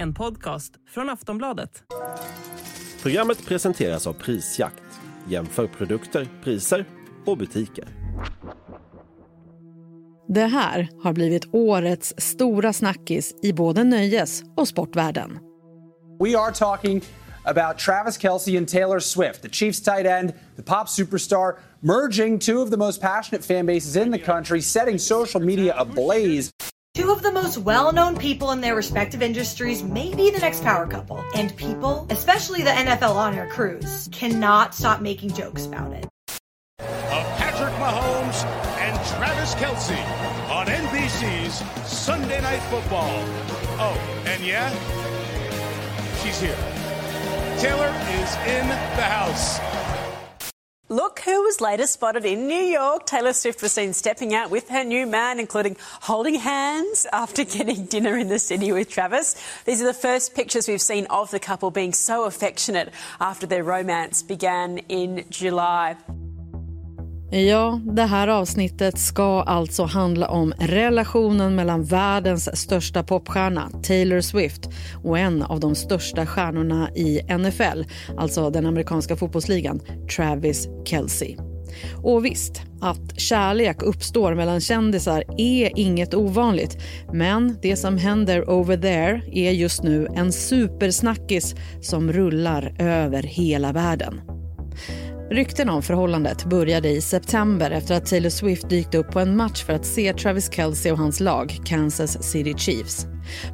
En podcast från Aftonbladet. Programmet presenteras av Prisjakt. Jämför produkter, priser och butiker. Det här har blivit årets stora snackis i både nöjes och sportvärlden. We are talking about Travis Kelce and Taylor Swift, the Chiefs tight end, the pop superstar, merging two of the most passionate fan bases in the country, setting social media ablaze. Two of the most well known people in their respective industries may be the next power couple. And people, especially the NFL on air crews, cannot stop making jokes about it. Of Patrick Mahomes and Travis Kelsey on NBC's Sunday Night Football. Oh, and yeah, she's here. Taylor is in the house. Look who was later spotted in New York. Taylor Swift was seen stepping out with her new man, including holding hands after getting dinner in the city with Travis. These are the first pictures we've seen of the couple being so affectionate after their romance began in July. Ja, det här avsnittet ska alltså handla om relationen mellan världens största popstjärna Taylor Swift och en av de största stjärnorna i NFL, alltså den amerikanska fotbollsligan, Travis Kelce. Och visst, att kärlek uppstår mellan kändisar är inget ovanligt. Men det som händer over there är just nu en supersnackis som rullar över hela världen. Rykten om förhållandet började i september efter att Taylor Swift dykt upp på en match för att se Travis Kelce och hans lag, Kansas City Chiefs.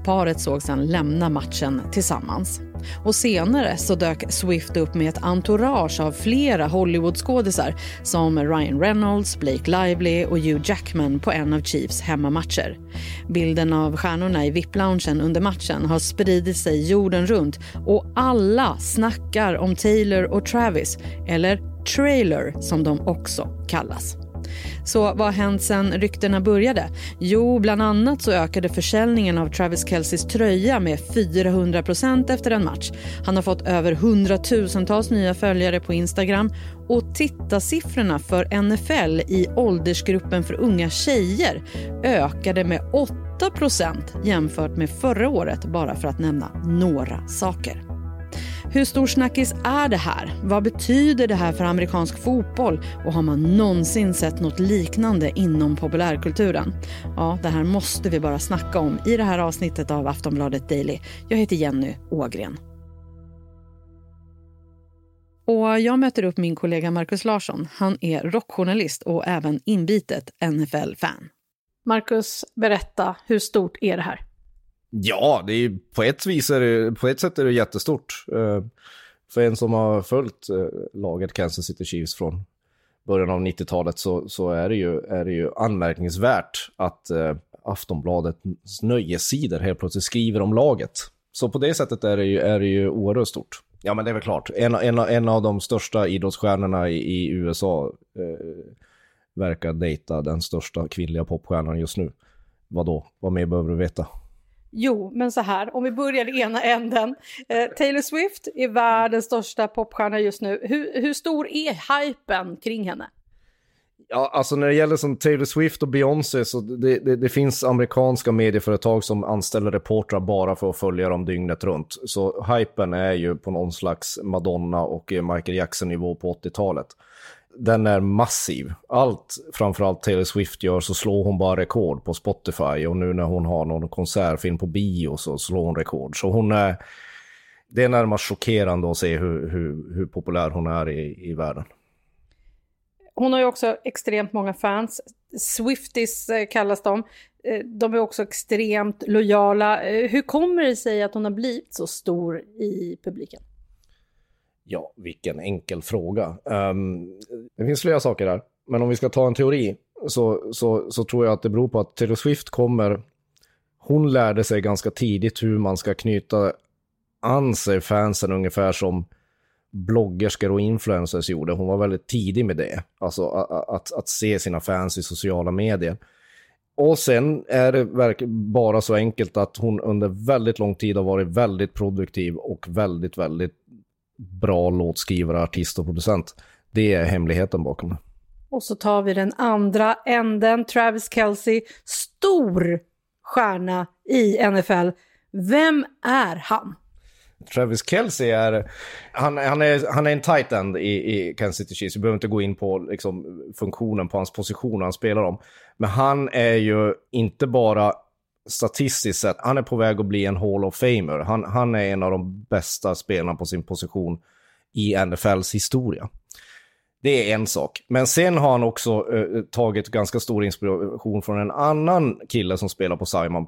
Paret såg sedan lämna matchen tillsammans. Och senare så dök Swift upp med ett entourage av flera Hollywoodskådisar som Ryan Reynolds, Blake Lively och Hugh Jackman på en av Chiefs hemmamatcher. Bilden av stjärnorna i VIP-loungen under matchen har spridit sig jorden runt och alla snackar om Taylor och Travis, eller Trailer som de också kallas. Så vad har hänt sen ryktena började? Jo, bland annat så ökade försäljningen av Travis Kelceys tröja med 400% efter en match. Han har fått över hundratusentals nya följare på Instagram och tittarsiffrorna för NFL i åldersgruppen för unga tjejer ökade med 8% jämfört med förra året, bara för att nämna några saker. Hur stor snackis är det här? Vad betyder det här för amerikansk fotboll? Och har man någonsin sett något liknande inom populärkulturen? Ja, det här måste vi bara snacka om i det här avsnittet av Aftonbladet Daily. Jag heter Jenny Ågren. Och jag möter upp min kollega Markus Larsson. Han är rockjournalist och även inbitet NFL-fan. Markus, berätta, hur stort är det här? Ja, det är, på, ett vis är det, på ett sätt är det jättestort. Eh, för en som har följt eh, laget Kansas City Chiefs från början av 90-talet så, så är, det ju, är det ju anmärkningsvärt att eh, Aftonbladets nöjessidor helt plötsligt skriver om laget. Så på det sättet är det ju, är det ju oerhört stort. Ja, men det är väl klart. En, en, en av de största idrottsstjärnorna i, i USA eh, verkar dejta den största kvinnliga popstjärnan just nu. Vad då? Vad mer behöver du veta? Jo, men så här, om vi börjar i ena änden. Eh, Taylor Swift är världens största popstjärna just nu. Hur, hur stor är hypen kring henne? Ja, alltså när det gäller som Taylor Swift och Beyoncé så det, det, det, finns amerikanska medieföretag som anställer reportrar bara för att följa dem dygnet runt. Så hypen är ju på någon slags Madonna och Michael Jackson-nivå på 80-talet den är massiv. Allt, framförallt Taylor Swift gör, så slår hon bara rekord på Spotify. Och nu när hon har någon konsertfilm på bio så slår hon rekord. Så hon är... Det är närmast chockerande att se hur, hur, hur populär hon är i, i världen. Hon har ju också extremt många fans. Swifties eh, kallas de. Eh, de är också extremt lojala. Eh, hur kommer det sig att hon har blivit så stor i publiken? Ja, vilken enkel fråga. Um, det finns flera saker där, men om vi ska ta en teori så, så, så tror jag att det beror på att Taylor Swift kommer... Hon lärde sig ganska tidigt hur man ska knyta an sig fansen ungefär som bloggerskor och influencers gjorde. Hon var väldigt tidig med det, alltså att, att, att se sina fans i sociala medier. Och sen är det bara så enkelt att hon under väldigt lång tid har varit väldigt produktiv och väldigt, väldigt bra låtskrivare, artist och producent. Det är hemligheten bakom det. Och så tar vi den andra änden, Travis Kelce, stor stjärna i NFL. Vem är han? Travis Kelce är, han, han, är, han är en tight end i, i Kansas City Chiefs. Vi behöver inte gå in på liksom, funktionen på hans position han spelar om. Men han är ju inte bara statistiskt sett, han är på väg att bli en Hall of Famer. Han, han är en av de bästa spelarna på sin position i NFLs historia. Det är en sak. Men sen har han också eh, eh, tagit ganska stor inspiration från en annan kille som spelar på Simon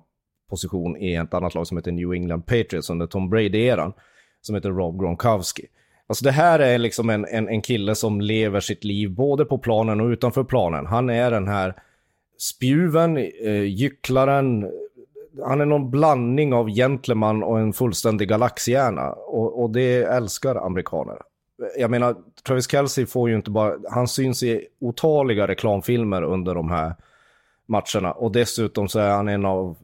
position i ett annat lag som heter New England Patriots under Tom Brady-eran, som heter Rob Gronkowski. Alltså det här är liksom en, en, en kille som lever sitt liv både på planen och utanför planen. Han är den här spjuven, eh, gycklaren, han är någon blandning av gentleman och en fullständig galaxhjärna. Och, och det älskar amerikaner. Jag menar, Travis Kelce får ju inte bara, han syns i otaliga reklamfilmer under de här matcherna. Och dessutom så är han en av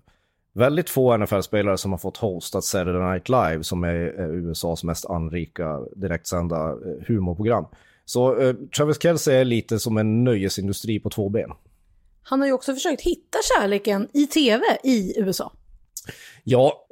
väldigt få NFL-spelare som har fått hostat Saturday Night Live, som är, USAs mest anrika direktsända eh, humorprogram. Så eh, Travis Kelce är lite som en nöjesindustri på två ben. Han har ju också försökt hitta kärleken i tv i USA. Ja,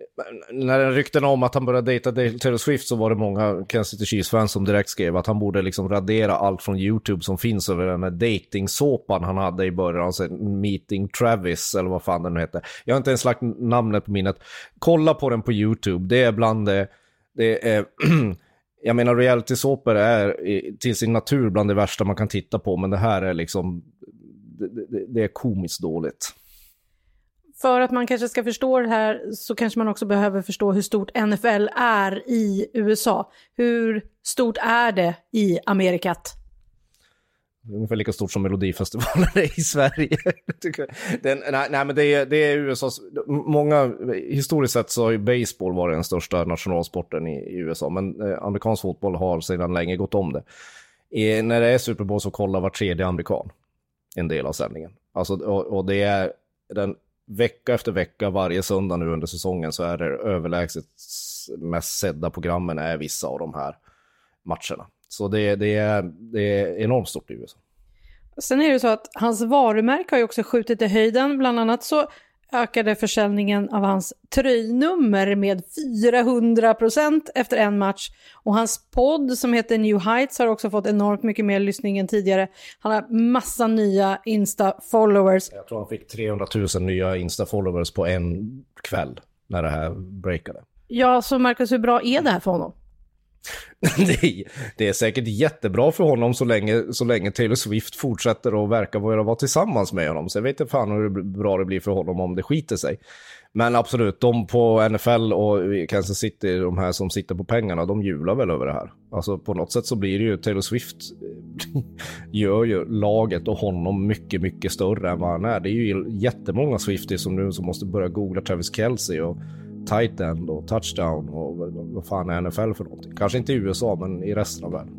när ryktena om att han började dejta Taylor Swift så var det många Kansas City Chiefs-fans som direkt skrev att han borde liksom radera allt från YouTube som finns över den här dejtingsåpan han hade i början, alltså Meeting Travis eller vad fan den nu heter. Jag har inte ens lagt namnet på minnet. Kolla på den på YouTube, det är bland det, det är jag menar realitysåpor är till sin natur bland det värsta man kan titta på, men det här är liksom, det, det, det är komiskt dåligt. För att man kanske ska förstå det här så kanske man också behöver förstå hur stort NFL är i USA. Hur stort är det i Amerikat? Ungefär lika stort som Melodifestivalen är i Sverige. den, nej, nej, men det är, det är USAs... Många, historiskt sett så har ju baseball varit den största nationalsporten i, i USA, men eh, amerikansk fotboll har sedan länge gått om det. I, när det är Super Bowl så kollar var tredje amerikan en del av sändningen. Alltså, och, och det är den vecka efter vecka, varje söndag nu under säsongen så är det överlägset mest sedda programmen är vissa av de här matcherna. Så det, det, är, det är enormt stort i USA. Sen är det så att hans varumärke har ju också skjutit i höjden. Bland annat så ökade försäljningen av hans tröjnummer med 400% efter en match. Och hans podd som heter New Heights har också fått enormt mycket mer lyssning än tidigare. Han har massa nya Insta-followers. Jag tror han fick 300 000 nya Insta-followers på en kväll när det här breakade. Ja, så Marcus, hur bra är det här för honom? det, är, det är säkert jättebra för honom så länge, så länge Taylor Swift fortsätter att verka vara, vara tillsammans med honom. Så jag vet inte fan hur bra det blir för honom om det skiter sig. Men absolut, de på NFL och Kansas City, de här som sitter på pengarna, de jublar väl över det här. Alltså på något sätt så blir det ju Taylor Swift eh, gör ju laget och honom mycket, mycket större än vad han är. Det är ju jättemånga Swifties som nu som måste börja googla Travis Kelce och tight end och touchdown och vad fan är NFL för någonting? Kanske inte i USA, men i resten av världen.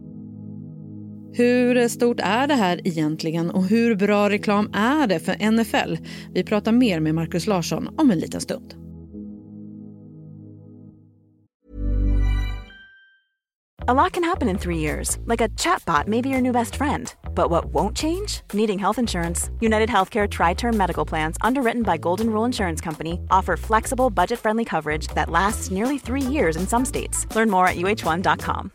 Hur stort är det här egentligen och hur bra reklam är det för NFL? Vi pratar mer med Markus Larsson om en liten stund. A lot can happen in three years, like a chatbot may be your new best friend. But what won't change? Needing health insurance. United Healthcare Tri Term Medical Plans, underwritten by Golden Rule Insurance Company, offer flexible, budget friendly coverage that lasts nearly three years in some states. Learn more at uh1.com.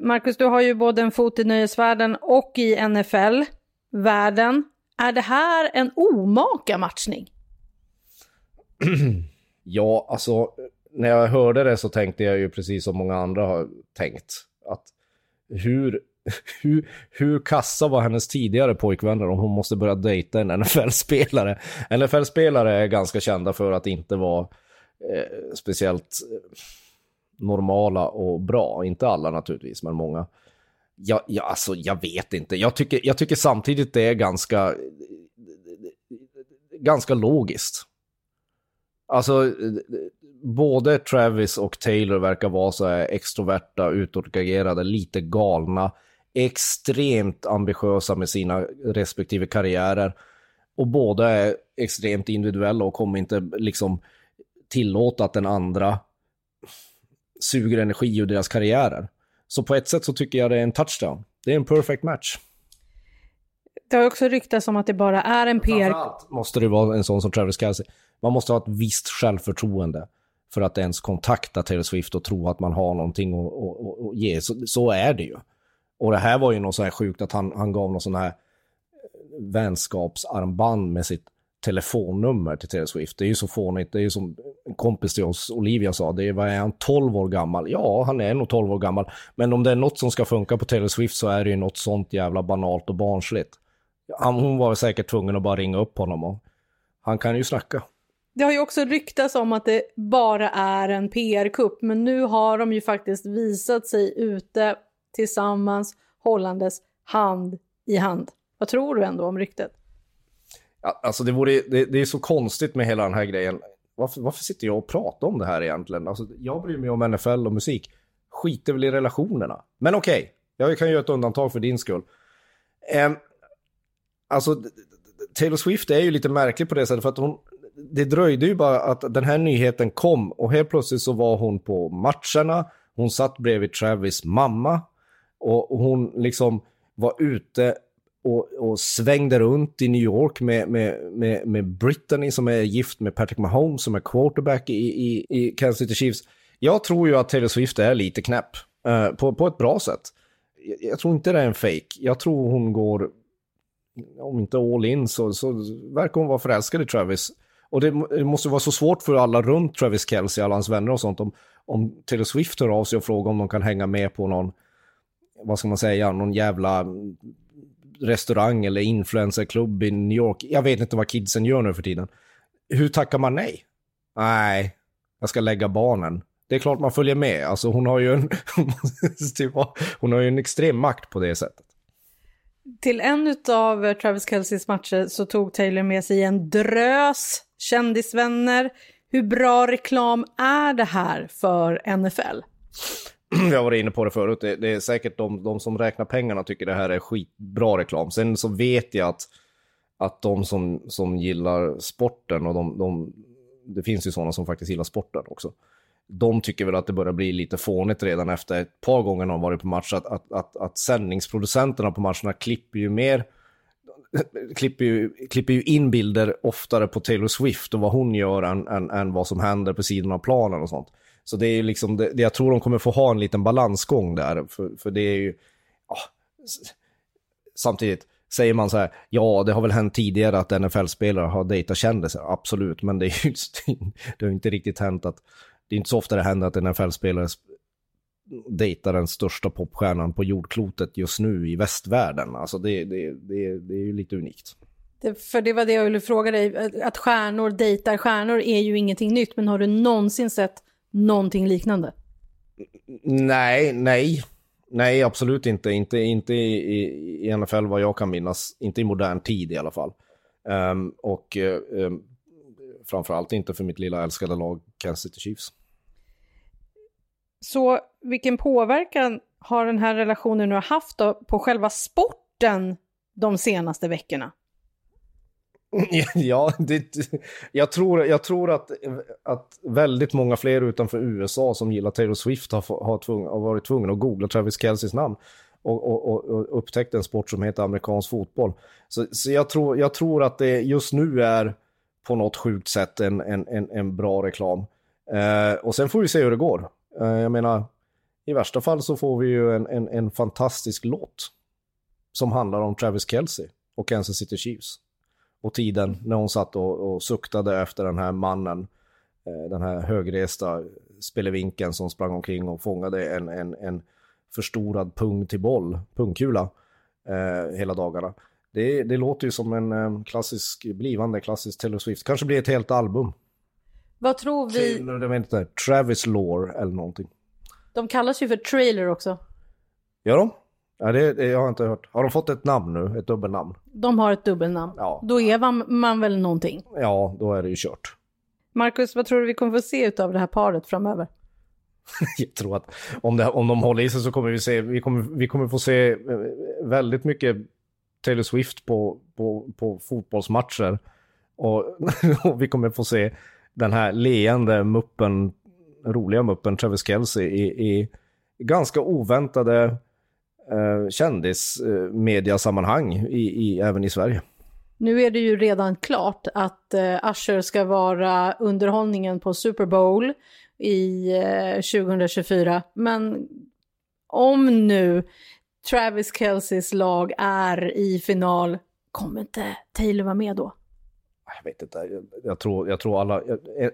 Marcus, du har ju både en fot i nöjesvärlden och i NFL-världen. Är det här en omaka matchning? ja, alltså när jag hörde det så tänkte jag ju precis som många andra har tänkt. Att hur, hur, hur kassa var hennes tidigare pojkvänner om hon måste börja dejta en NFL-spelare? NFL-spelare är ganska kända för att inte vara eh, speciellt eh, normala och bra. Inte alla naturligtvis, men många. Jag, jag, alltså, jag vet inte. Jag tycker, jag tycker samtidigt det är ganska, ganska logiskt. Alltså, eh, både Travis och Taylor verkar vara så här extroverta, utåtagerade, lite galna, extremt ambitiösa med sina respektive karriärer. Och båda är extremt individuella och kommer inte liksom tillåta att den andra suger energi ur deras karriärer. Så på ett sätt så tycker jag det är en touchdown. Det är en perfect match. Det har också ryktats om att det bara är en PR... Framförallt måste det vara en sån som Travis Kelce. Man måste ha ett visst självförtroende för att ens kontakta Taylor Swift och tro att man har någonting att, att, att, ge. Så, så, är det ju. Och det här var ju något så här sjukt att han, han gav någon sån här eh, vänskapsarmband med sitt telefonnummer till Taylor Swift. Det är ju så fånigt. Det är ju som en kompis till oss, Olivia, sa. Det är, vad är han, 12 år gammal? Ja, han är nog 12 år gammal. Men om det är något som ska funka på Taylor Swift så är det ju något sånt jävla banalt och barnsligt. Han, hon var säkert tvungen att bara ringa upp honom och han kan ju snacka. Det har ju också ryktats om att det bara är en PR-kupp, men nu har de ju faktiskt visat sig ute tillsammans hållandes hand i hand. Vad tror du ändå om ryktet? Ja, alltså det, vore, det, det, är så konstigt med hela den här grejen. Varför, varför sitter jag och pratar om det här egentligen? Alltså, jag bryr mig om NFL och musik. Skiter väl i relationerna. Men okej, okay, jag kan göra ett undantag för din skull. Um, alltså, Taylor Swift är ju lite märklig på det sättet för att hon, det dröjde ju bara att den här nyheten kom och helt plötsligt så var hon på matcherna, hon satt bredvid Travis mamma och hon liksom var ute och, och svängde runt i New York med, med, med, med Brittany som är gift med Patrick Mahomes som är quarterback i, i, i Kansas City Chiefs. Jag tror ju att Taylor Swift är lite knäpp uh, på, på ett bra sätt. Jag, jag, tror inte det är en fake. Jag tror hon går, om inte all in så, så verkar hon vara förälskad i Travis. Och det, det, måste vara så svårt för alla runt Travis Kelce, alla hans vänner och sånt, om, om Taylor Swift hör av sig och frågar om de kan hänga med på någon, vad ska man säga, någon jävla restaurang eller influencerklubb i New York. Jag vet inte vad kidsen gör nu för tiden. Hur tackar man nej? Nej, jag ska lägga barnen. Det är klart man följer med. Alltså hon har ju en, typ, hon har ju en extrem makt på det sättet. Till en av Travis Kelceys matcher så tog Taylor med sig en drös kändisvänner. Hur bra reklam är det här för NFL? jag var inne på det förut, det, det är säkert de, de, som räknar pengarna tycker det här är skitbra reklam. Sen så vet jag att, att de som, som gillar sporten och de, de, det finns ju sådana som faktiskt gillar sporten också. De tycker väl att det börjar bli lite fånigt redan efter ett par gånger de varit på match, att, att, att, att sändningsproducenterna på matcherna klipper ju mer klipper ju, klipper ju in bilder oftare på Taylor Swift och vad hon gör än, än, än vad som händer på sidan av planen och sånt. Så det är ju liksom, det, jag tror de kommer få ha en liten balansgång där, för, för det är ju, ja, samtidigt, säger man så här, ja det har väl hänt tidigare att NFL-spelare har dejtat kändisar, absolut, men det är ju det har inte riktigt hänt att, det är inte så ofta det händer att NFL-spelare dejtar den största popstjärnan på jordklotet just nu i västvärlden. Alltså det, det, det, det är ju lite unikt. Det, för det var det jag ville fråga dig, att stjärnor dejtar stjärnor är ju ingenting nytt, men har du någonsin sett någonting liknande? Nej, nej. Nej, absolut inte. Inte, inte i, i NFL vad jag kan minnas. Inte i modern tid i alla fall. Um, och um, framförallt inte för mitt lilla älskade lag Kansas City Chiefs. Så vilken påverkan har den här relationen nu haft på själva sporten de senaste veckorna? Ja, det, jag tror, jag tror att, att väldigt många fler utanför USA som gillar Taylor Swift har, har, tvung, har varit tvungna att googla Travis Kelceys namn och, och, och, och upptäckt en sport som heter amerikansk fotboll. Så, så jag, tror, jag tror att det just nu är på något sjukt sätt en, en, en, en bra reklam. Eh, och sen får vi se hur det går. Eh, jag menar, i värsta fall så får vi ju en, en, en fantastisk låt som handlar om Travis Kelce och Kansas City Chiefs och tiden när hon satt och, och suktade efter den här mannen, eh, den här högresta spelevinken som sprang omkring och fångade en, en, en förstorad pung till boll, pungkula, eh, hela dagarna. Det, det låter ju som en eh, klassisk, blivande klassisk Taylor Swift. Kanske blir ett helt album. Vad tror vi? Jag vet inte, Travis Lore eller någonting. De kallas ju för trailer också. Gör de? Ja, det, det jag har inte hört. Har de fått ett namn nu? Ett dubbelnamn? De har ett dubbelnamn. Ja. Då är man, man väl någonting? Ja, då är det ju kört. Marcus, vad tror du vi kommer få se av det här paret framöver? jag tror att om, det, om de håller i sig så kommer vi se, vi kommer, vi kommer få se eh, väldigt mycket Taylor Swift på, på, på fotbollsmatcher. Och, och vi kommer få se den här leende muppen, roliga muppen Travis Kelce i, i ganska oväntade eh, kändismediasammanhang i, i, även i Sverige. Nu är det ju redan klart att eh, Usher ska vara underhållningen på Super Bowl i eh, 2024. Men om nu Travis Kelces lag är i final, kommer inte Taylor vara med då? Jag vet inte, jag, tror, jag tror alla...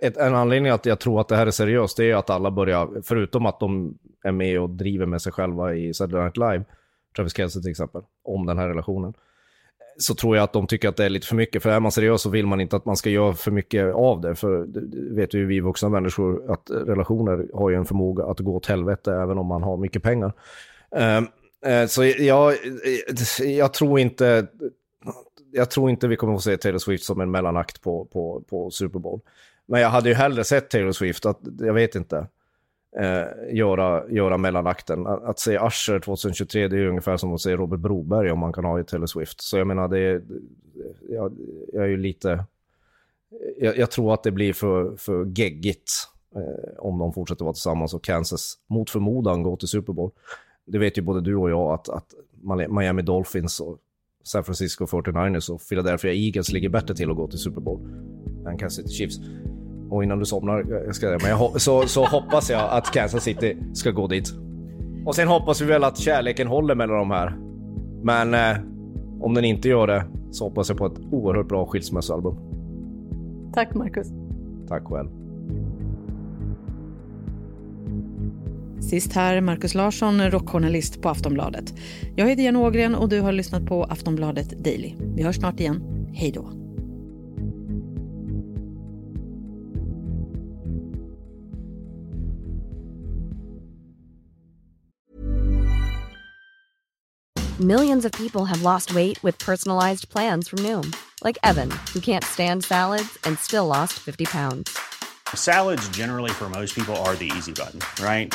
Ett, en anledning att jag tror att det här är seriöst, det är att alla börjar, förutom att de är med och driver med sig själva i Saturday Night Live, Travis Kelce till exempel, om den här relationen, så tror jag att de tycker att det är lite för mycket. För är man seriös så vill man inte att man ska göra för mycket av det. För det vet ju vi vuxna människor att relationer har ju en förmåga att gå åt helvete även om man har mycket pengar. Ehm, eh, så jag, jag tror inte jag tror inte vi kommer att se Taylor Swift som en mellanakt på, på, på Super Bowl. Men jag hade ju hellre sett Taylor Swift, att, jag vet inte, eh, göra, göra mellanakten. Att, att se Usher 2023, det är ju ungefär som att se Robert Broberg om man kan ha i Taylor Swift. Så jag menar, det är, jag, jag är ju lite... Jag, jag, tror att det blir för, för geggigt eh, om de fortsätter vara tillsammans och Kansas mot förmodan går till Super Bowl. Det vet ju både du och jag att, att Miami Dolphins och San Francisco 49ers och Philadelphia Eagles ligger bättre till att gå till Super Bowl än Kansas City Chiefs. Och innan du somnar, jag ska, men jag, så, så hoppas jag att Kansas City ska gå dit. Och sen hoppas vi väl att kärleken håller mellan de här. Men eh, om den inte gör det så hoppas jag på ett oerhört bra skilsmässoalbum. Tack Marcus. Tack själv. Sist här Markus Larsson, rockjournalist på Aftonbladet. Jag heter Jenny Ågren och du har lyssnat på Aftonbladet Daily. Vi hörs snart igen. Hej då. Millions of people have lost weight with personalized plans from Noom. Like Evan, who can't stand salads and still lost 50 pounds. Salads generally for most people are the easy button, right?